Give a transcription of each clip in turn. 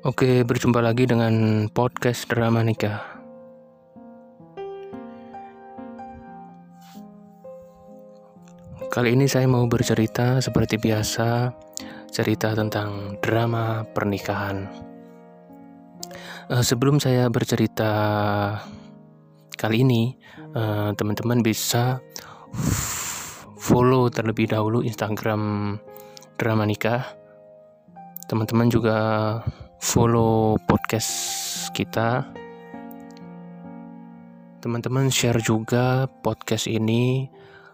Oke, berjumpa lagi dengan podcast drama nikah. Kali ini saya mau bercerita seperti biasa, cerita tentang drama pernikahan. Uh, sebelum saya bercerita kali ini, uh, teman-teman bisa follow terlebih dahulu Instagram drama nikah. Teman-teman juga follow podcast kita. Teman-teman share juga podcast ini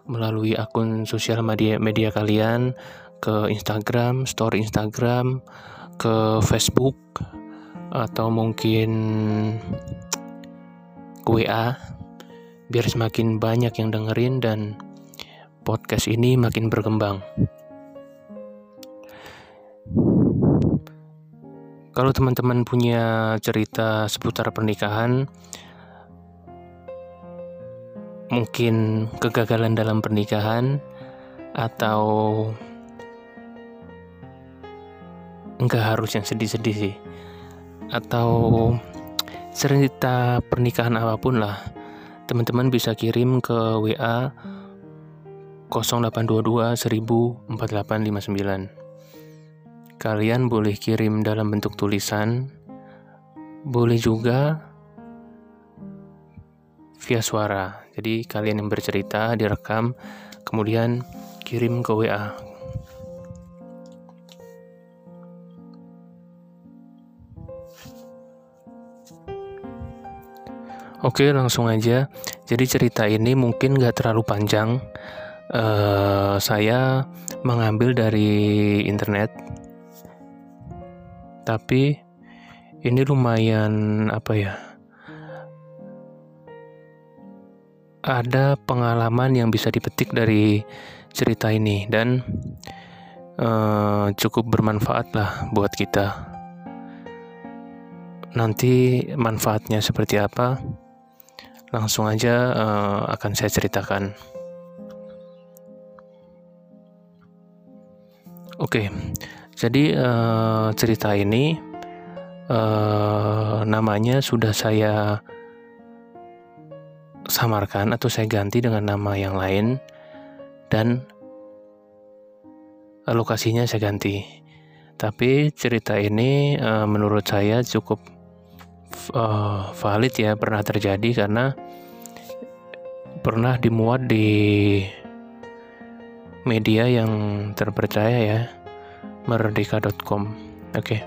melalui akun sosial media media kalian ke Instagram, story Instagram, ke Facebook atau mungkin ke WA biar semakin banyak yang dengerin dan podcast ini makin berkembang. Kalau teman-teman punya cerita seputar pernikahan, mungkin kegagalan dalam pernikahan, atau enggak harus yang sedih-sedih sih, atau cerita pernikahan apa pun lah, teman-teman bisa kirim ke WA 0822 1000 Kalian boleh kirim dalam bentuk tulisan, boleh juga via suara. Jadi kalian yang bercerita direkam, kemudian kirim ke WA. Oke, langsung aja. Jadi cerita ini mungkin gak terlalu panjang. Uh, saya mengambil dari internet tapi ini lumayan apa ya ada pengalaman yang bisa dipetik dari cerita ini dan uh, cukup bermanfaat lah buat kita nanti manfaatnya seperti apa langsung aja uh, akan saya ceritakan oke okay. Jadi uh, cerita ini uh, namanya sudah saya samarkan atau saya ganti dengan nama yang lain dan lokasinya saya ganti. Tapi cerita ini uh, menurut saya cukup valid ya pernah terjadi karena pernah dimuat di media yang terpercaya ya merdeka.com. Oke. Okay.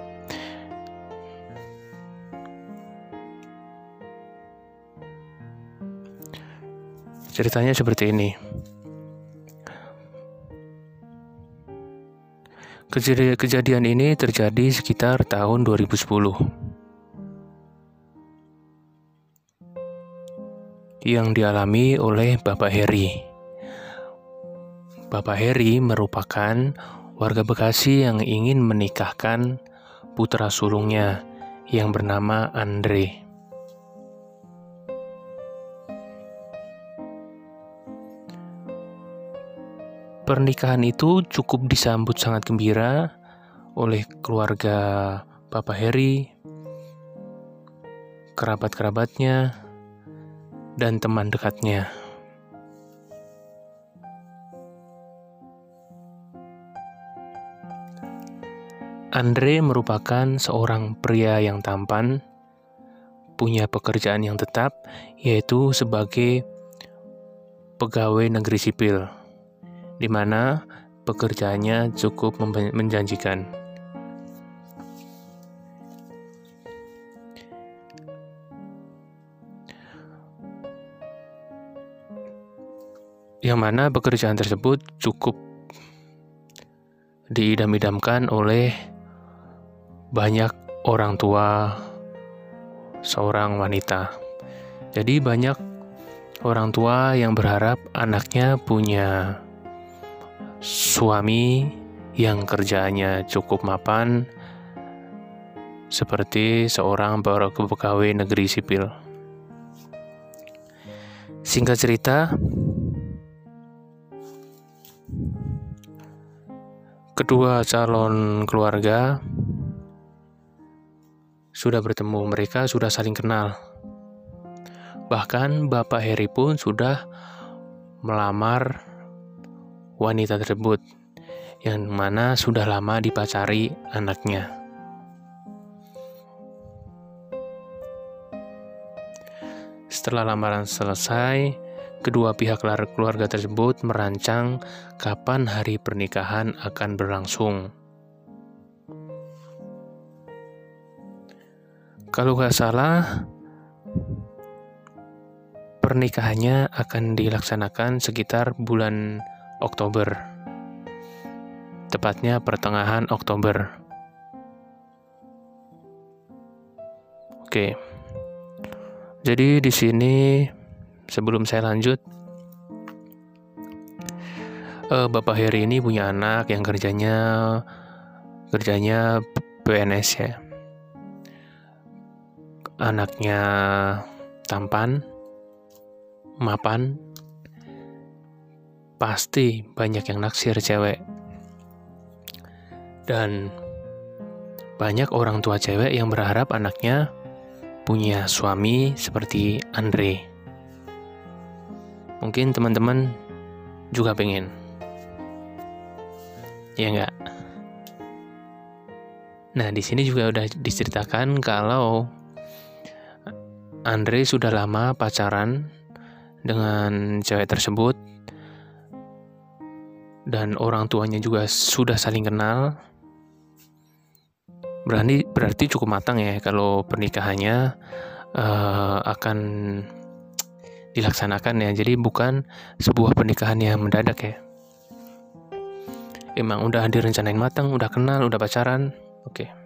Ceritanya seperti ini. Kejadian ini terjadi sekitar tahun 2010. Yang dialami oleh Bapak Heri. Bapak Heri merupakan warga Bekasi yang ingin menikahkan putra sulungnya yang bernama Andre. Pernikahan itu cukup disambut sangat gembira oleh keluarga Bapak Heri, kerabat-kerabatnya, dan teman dekatnya. Andre merupakan seorang pria yang tampan, punya pekerjaan yang tetap, yaitu sebagai pegawai negeri sipil, di mana pekerjaannya cukup menjanjikan. Yang mana pekerjaan tersebut cukup diidam-idamkan oleh banyak orang tua seorang wanita. Jadi banyak orang tua yang berharap anaknya punya suami yang kerjanya cukup mapan seperti seorang pegawai negeri sipil. Singkat cerita, kedua calon keluarga sudah bertemu, mereka sudah saling kenal. Bahkan Bapak Heri pun sudah melamar wanita tersebut, yang mana sudah lama dipacari anaknya. Setelah lamaran selesai, kedua pihak keluarga tersebut merancang kapan hari pernikahan akan berlangsung. Kalau nggak salah, pernikahannya akan dilaksanakan sekitar bulan Oktober. Tepatnya pertengahan Oktober. Oke. Jadi di sini sebelum saya lanjut uh, Bapak Heri ini punya anak yang kerjanya kerjanya PNS ya anaknya tampan, mapan, pasti banyak yang naksir cewek. Dan banyak orang tua cewek yang berharap anaknya punya suami seperti Andre. Mungkin teman-teman juga pengen. Ya enggak? Nah, di sini juga udah diceritakan kalau Andre sudah lama pacaran dengan cewek tersebut dan orang tuanya juga sudah saling kenal. Berani berarti cukup matang ya kalau pernikahannya uh, akan dilaksanakan ya. Jadi bukan sebuah pernikahan yang mendadak ya. Emang udah direncanain matang, udah kenal, udah pacaran. Oke. Okay.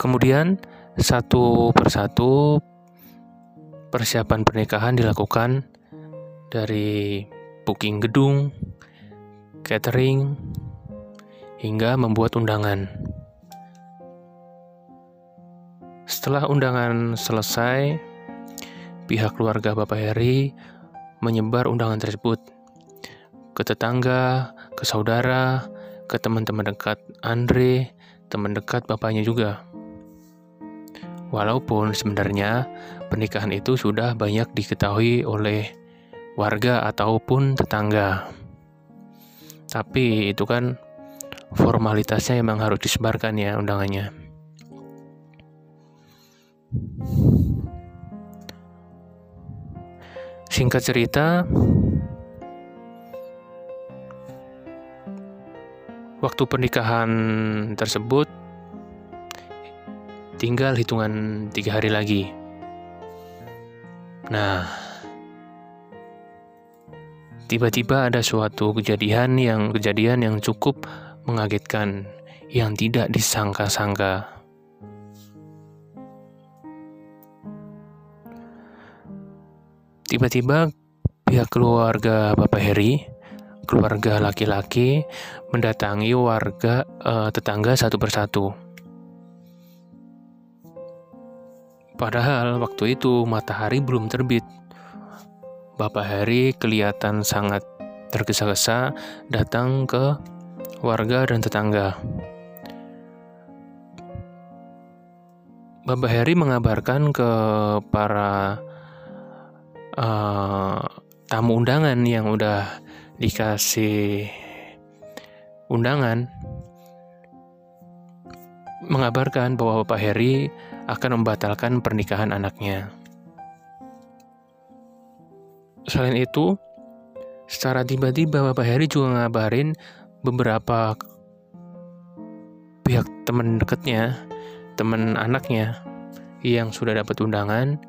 Kemudian satu persatu persiapan pernikahan dilakukan dari booking gedung, catering, hingga membuat undangan. Setelah undangan selesai, pihak keluarga Bapak Heri menyebar undangan tersebut ke tetangga, ke saudara, ke teman-teman dekat Andre, teman dekat bapaknya juga. Walaupun sebenarnya pernikahan itu sudah banyak diketahui oleh warga ataupun tetangga. Tapi itu kan formalitasnya memang harus disebarkan ya undangannya. Singkat cerita, waktu pernikahan tersebut Tinggal hitungan tiga hari lagi. Nah, tiba-tiba ada suatu kejadian yang kejadian yang cukup mengagetkan, yang tidak disangka-sangka. Tiba-tiba pihak keluarga Bapak Heri, keluarga laki-laki, mendatangi warga uh, tetangga satu persatu. Padahal waktu itu matahari belum terbit. Bapak Hari kelihatan sangat tergesa-gesa datang ke warga dan tetangga. Bapak Heri mengabarkan ke para uh, tamu undangan yang udah dikasih undangan mengabarkan bahwa Bapak Heri akan membatalkan pernikahan anaknya. Selain itu, secara tiba-tiba Bapak Heri juga ngabarin beberapa pihak teman dekatnya, teman anaknya yang sudah dapat undangan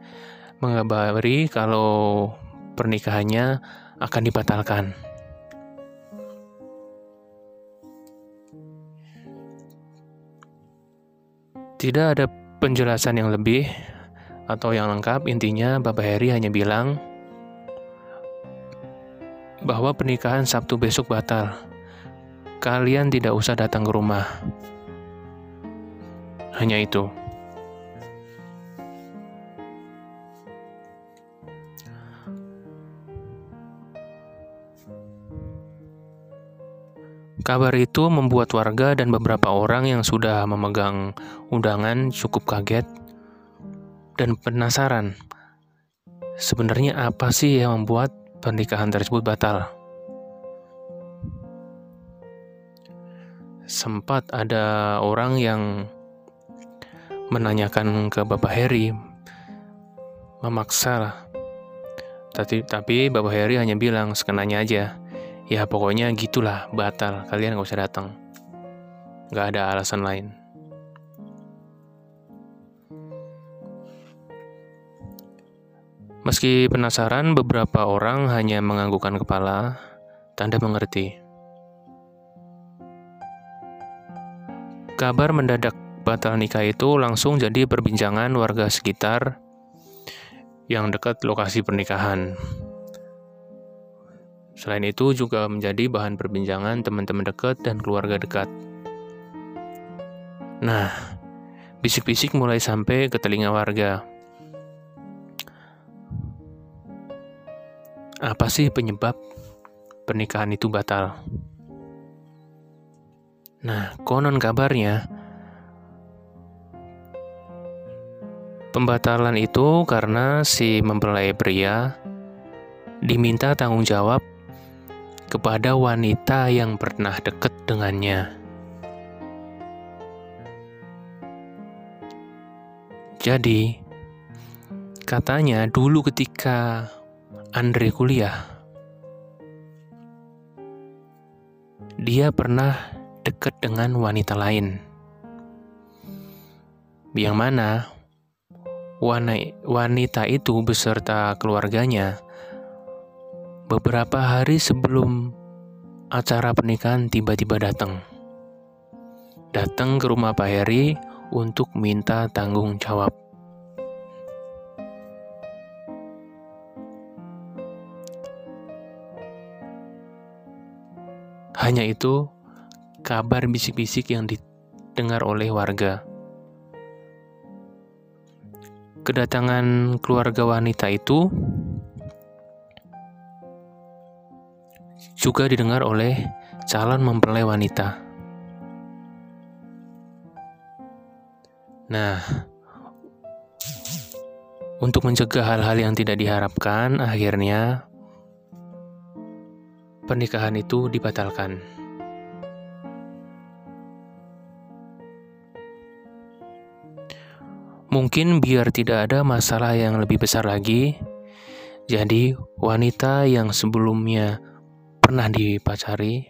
mengabari kalau pernikahannya akan dibatalkan. Tidak ada penjelasan yang lebih atau yang lengkap, intinya Bapak Heri hanya bilang bahwa pernikahan Sabtu besok batal. Kalian tidak usah datang ke rumah. Hanya itu. Kabar itu membuat warga dan beberapa orang yang sudah memegang undangan cukup kaget dan penasaran. Sebenarnya apa sih yang membuat pernikahan tersebut batal? Sempat ada orang yang menanyakan ke Bapak Heri, memaksa. Tapi, tapi Bapak Heri hanya bilang sekenanya aja, ya pokoknya gitulah batal, kalian gak usah datang. Gak ada alasan lain. Meski penasaran, beberapa orang hanya menganggukkan kepala, tanda mengerti. Kabar mendadak batal nikah itu langsung jadi perbincangan warga sekitar yang dekat lokasi pernikahan. Selain itu juga menjadi bahan perbincangan teman-teman dekat dan keluarga dekat. Nah, bisik-bisik mulai sampai ke telinga warga. Apa sih penyebab pernikahan itu batal? Nah, konon kabarnya Pembatalan itu karena si mempelai pria diminta tanggung jawab kepada wanita yang pernah dekat dengannya. Jadi, katanya dulu ketika Andre kuliah, dia pernah dekat dengan wanita lain. Yang mana wanita itu beserta keluarganya beberapa hari sebelum acara pernikahan tiba-tiba datang. Datang ke rumah Pak Heri untuk minta tanggung jawab. Hanya itu kabar bisik-bisik yang didengar oleh warga. Kedatangan keluarga wanita itu juga didengar oleh calon mempelai wanita. Nah, untuk mencegah hal-hal yang tidak diharapkan, akhirnya pernikahan itu dibatalkan. Mungkin biar tidak ada masalah yang lebih besar lagi, jadi wanita yang sebelumnya pernah dipacari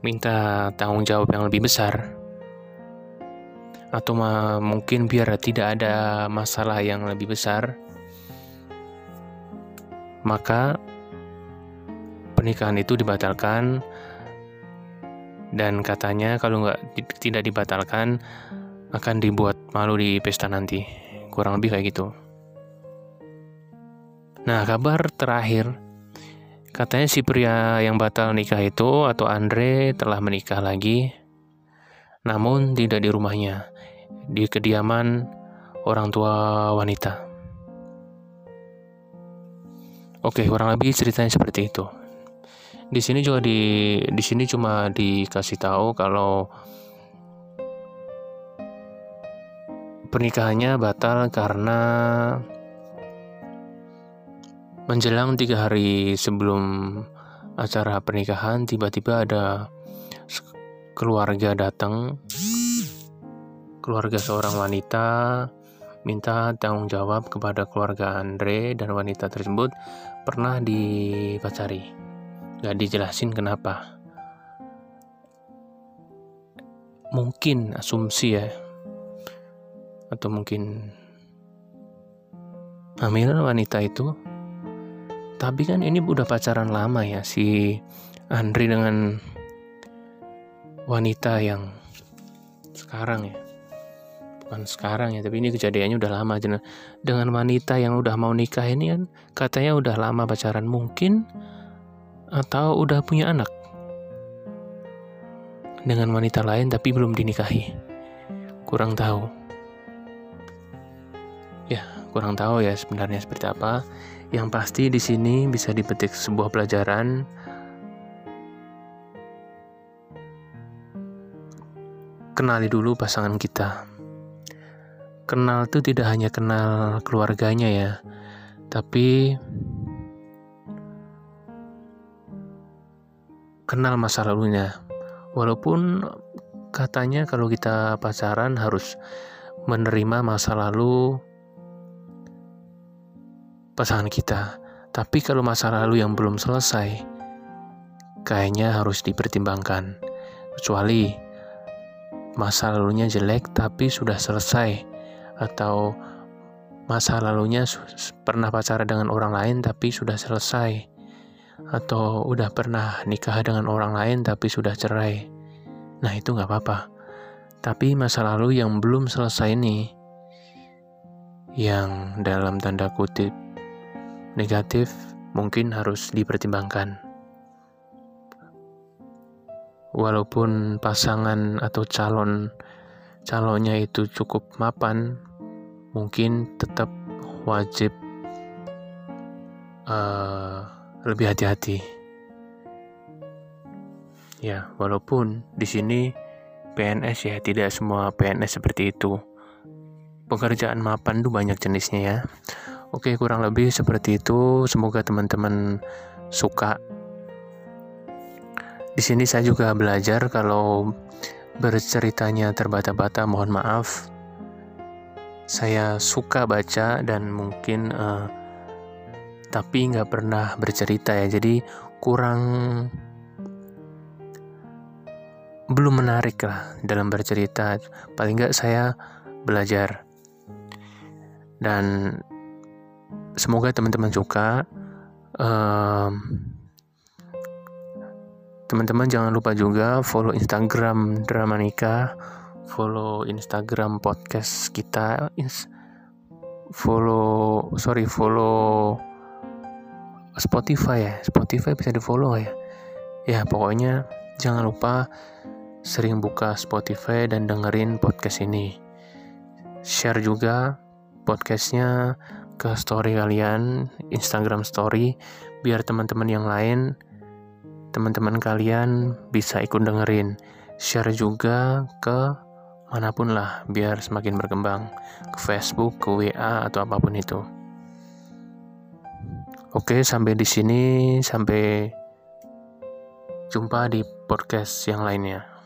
minta tanggung jawab yang lebih besar atau mungkin biar tidak ada masalah yang lebih besar maka pernikahan itu dibatalkan dan katanya kalau nggak tidak dibatalkan akan dibuat malu di pesta nanti. Kurang lebih kayak gitu. Nah, kabar terakhir katanya si pria yang batal nikah itu atau Andre telah menikah lagi namun tidak di rumahnya, di kediaman orang tua wanita. Oke, kurang lebih ceritanya seperti itu. Di sini juga di di sini cuma dikasih tahu kalau pernikahannya batal karena menjelang tiga hari sebelum acara pernikahan tiba-tiba ada keluarga datang. Keluarga seorang wanita minta tanggung jawab kepada keluarga Andre dan wanita tersebut pernah dipacari. Gak dijelasin kenapa. Mungkin asumsi ya. Atau mungkin hamil wanita itu tapi kan ini udah pacaran lama ya si Andri dengan wanita yang sekarang ya. Bukan sekarang ya tapi ini kejadiannya udah lama. Dengan wanita yang udah mau nikah ini kan katanya udah lama pacaran. Mungkin atau udah punya anak? Dengan wanita lain tapi belum dinikahi. Kurang tahu. Ya, kurang tahu ya sebenarnya seperti apa. Yang pasti di sini bisa dipetik sebuah pelajaran kenali dulu pasangan kita. Kenal itu tidak hanya kenal keluarganya ya, tapi kenal masa lalunya. Walaupun katanya kalau kita pacaran harus menerima masa lalu pasangan kita. Tapi kalau masa lalu yang belum selesai, kayaknya harus dipertimbangkan. Kecuali masa lalunya jelek tapi sudah selesai atau masa lalunya pernah pacaran dengan orang lain tapi sudah selesai atau udah pernah nikah dengan orang lain tapi sudah cerai. Nah, itu nggak apa-apa. Tapi masa lalu yang belum selesai ini, yang dalam tanda kutip negatif, mungkin harus dipertimbangkan. Walaupun pasangan atau calon calonnya itu cukup mapan, mungkin tetap wajib uh, lebih hati-hati. Ya, walaupun di sini PNS ya tidak semua PNS seperti itu. Pekerjaan mapan tuh banyak jenisnya ya. Oke, kurang lebih seperti itu. Semoga teman-teman suka. Di sini saya juga belajar kalau berceritanya terbata-bata, mohon maaf. Saya suka baca dan mungkin uh, tapi nggak pernah bercerita ya jadi kurang belum menarik lah dalam bercerita paling nggak saya belajar dan semoga teman-teman suka. Um, teman-teman jangan lupa juga follow Instagram Drama Nikah follow Instagram podcast kita follow sorry follow Spotify ya. Spotify bisa di follow ya? Ya pokoknya jangan lupa sering buka Spotify dan dengerin podcast ini. Share juga podcastnya ke story kalian Instagram story biar teman-teman yang lain teman-teman kalian bisa ikut dengerin share juga ke mana pun lah biar semakin berkembang ke Facebook, ke WA atau apa pun itu. Oke, sampai di sini, sampai jumpa di podcast yang lainnya.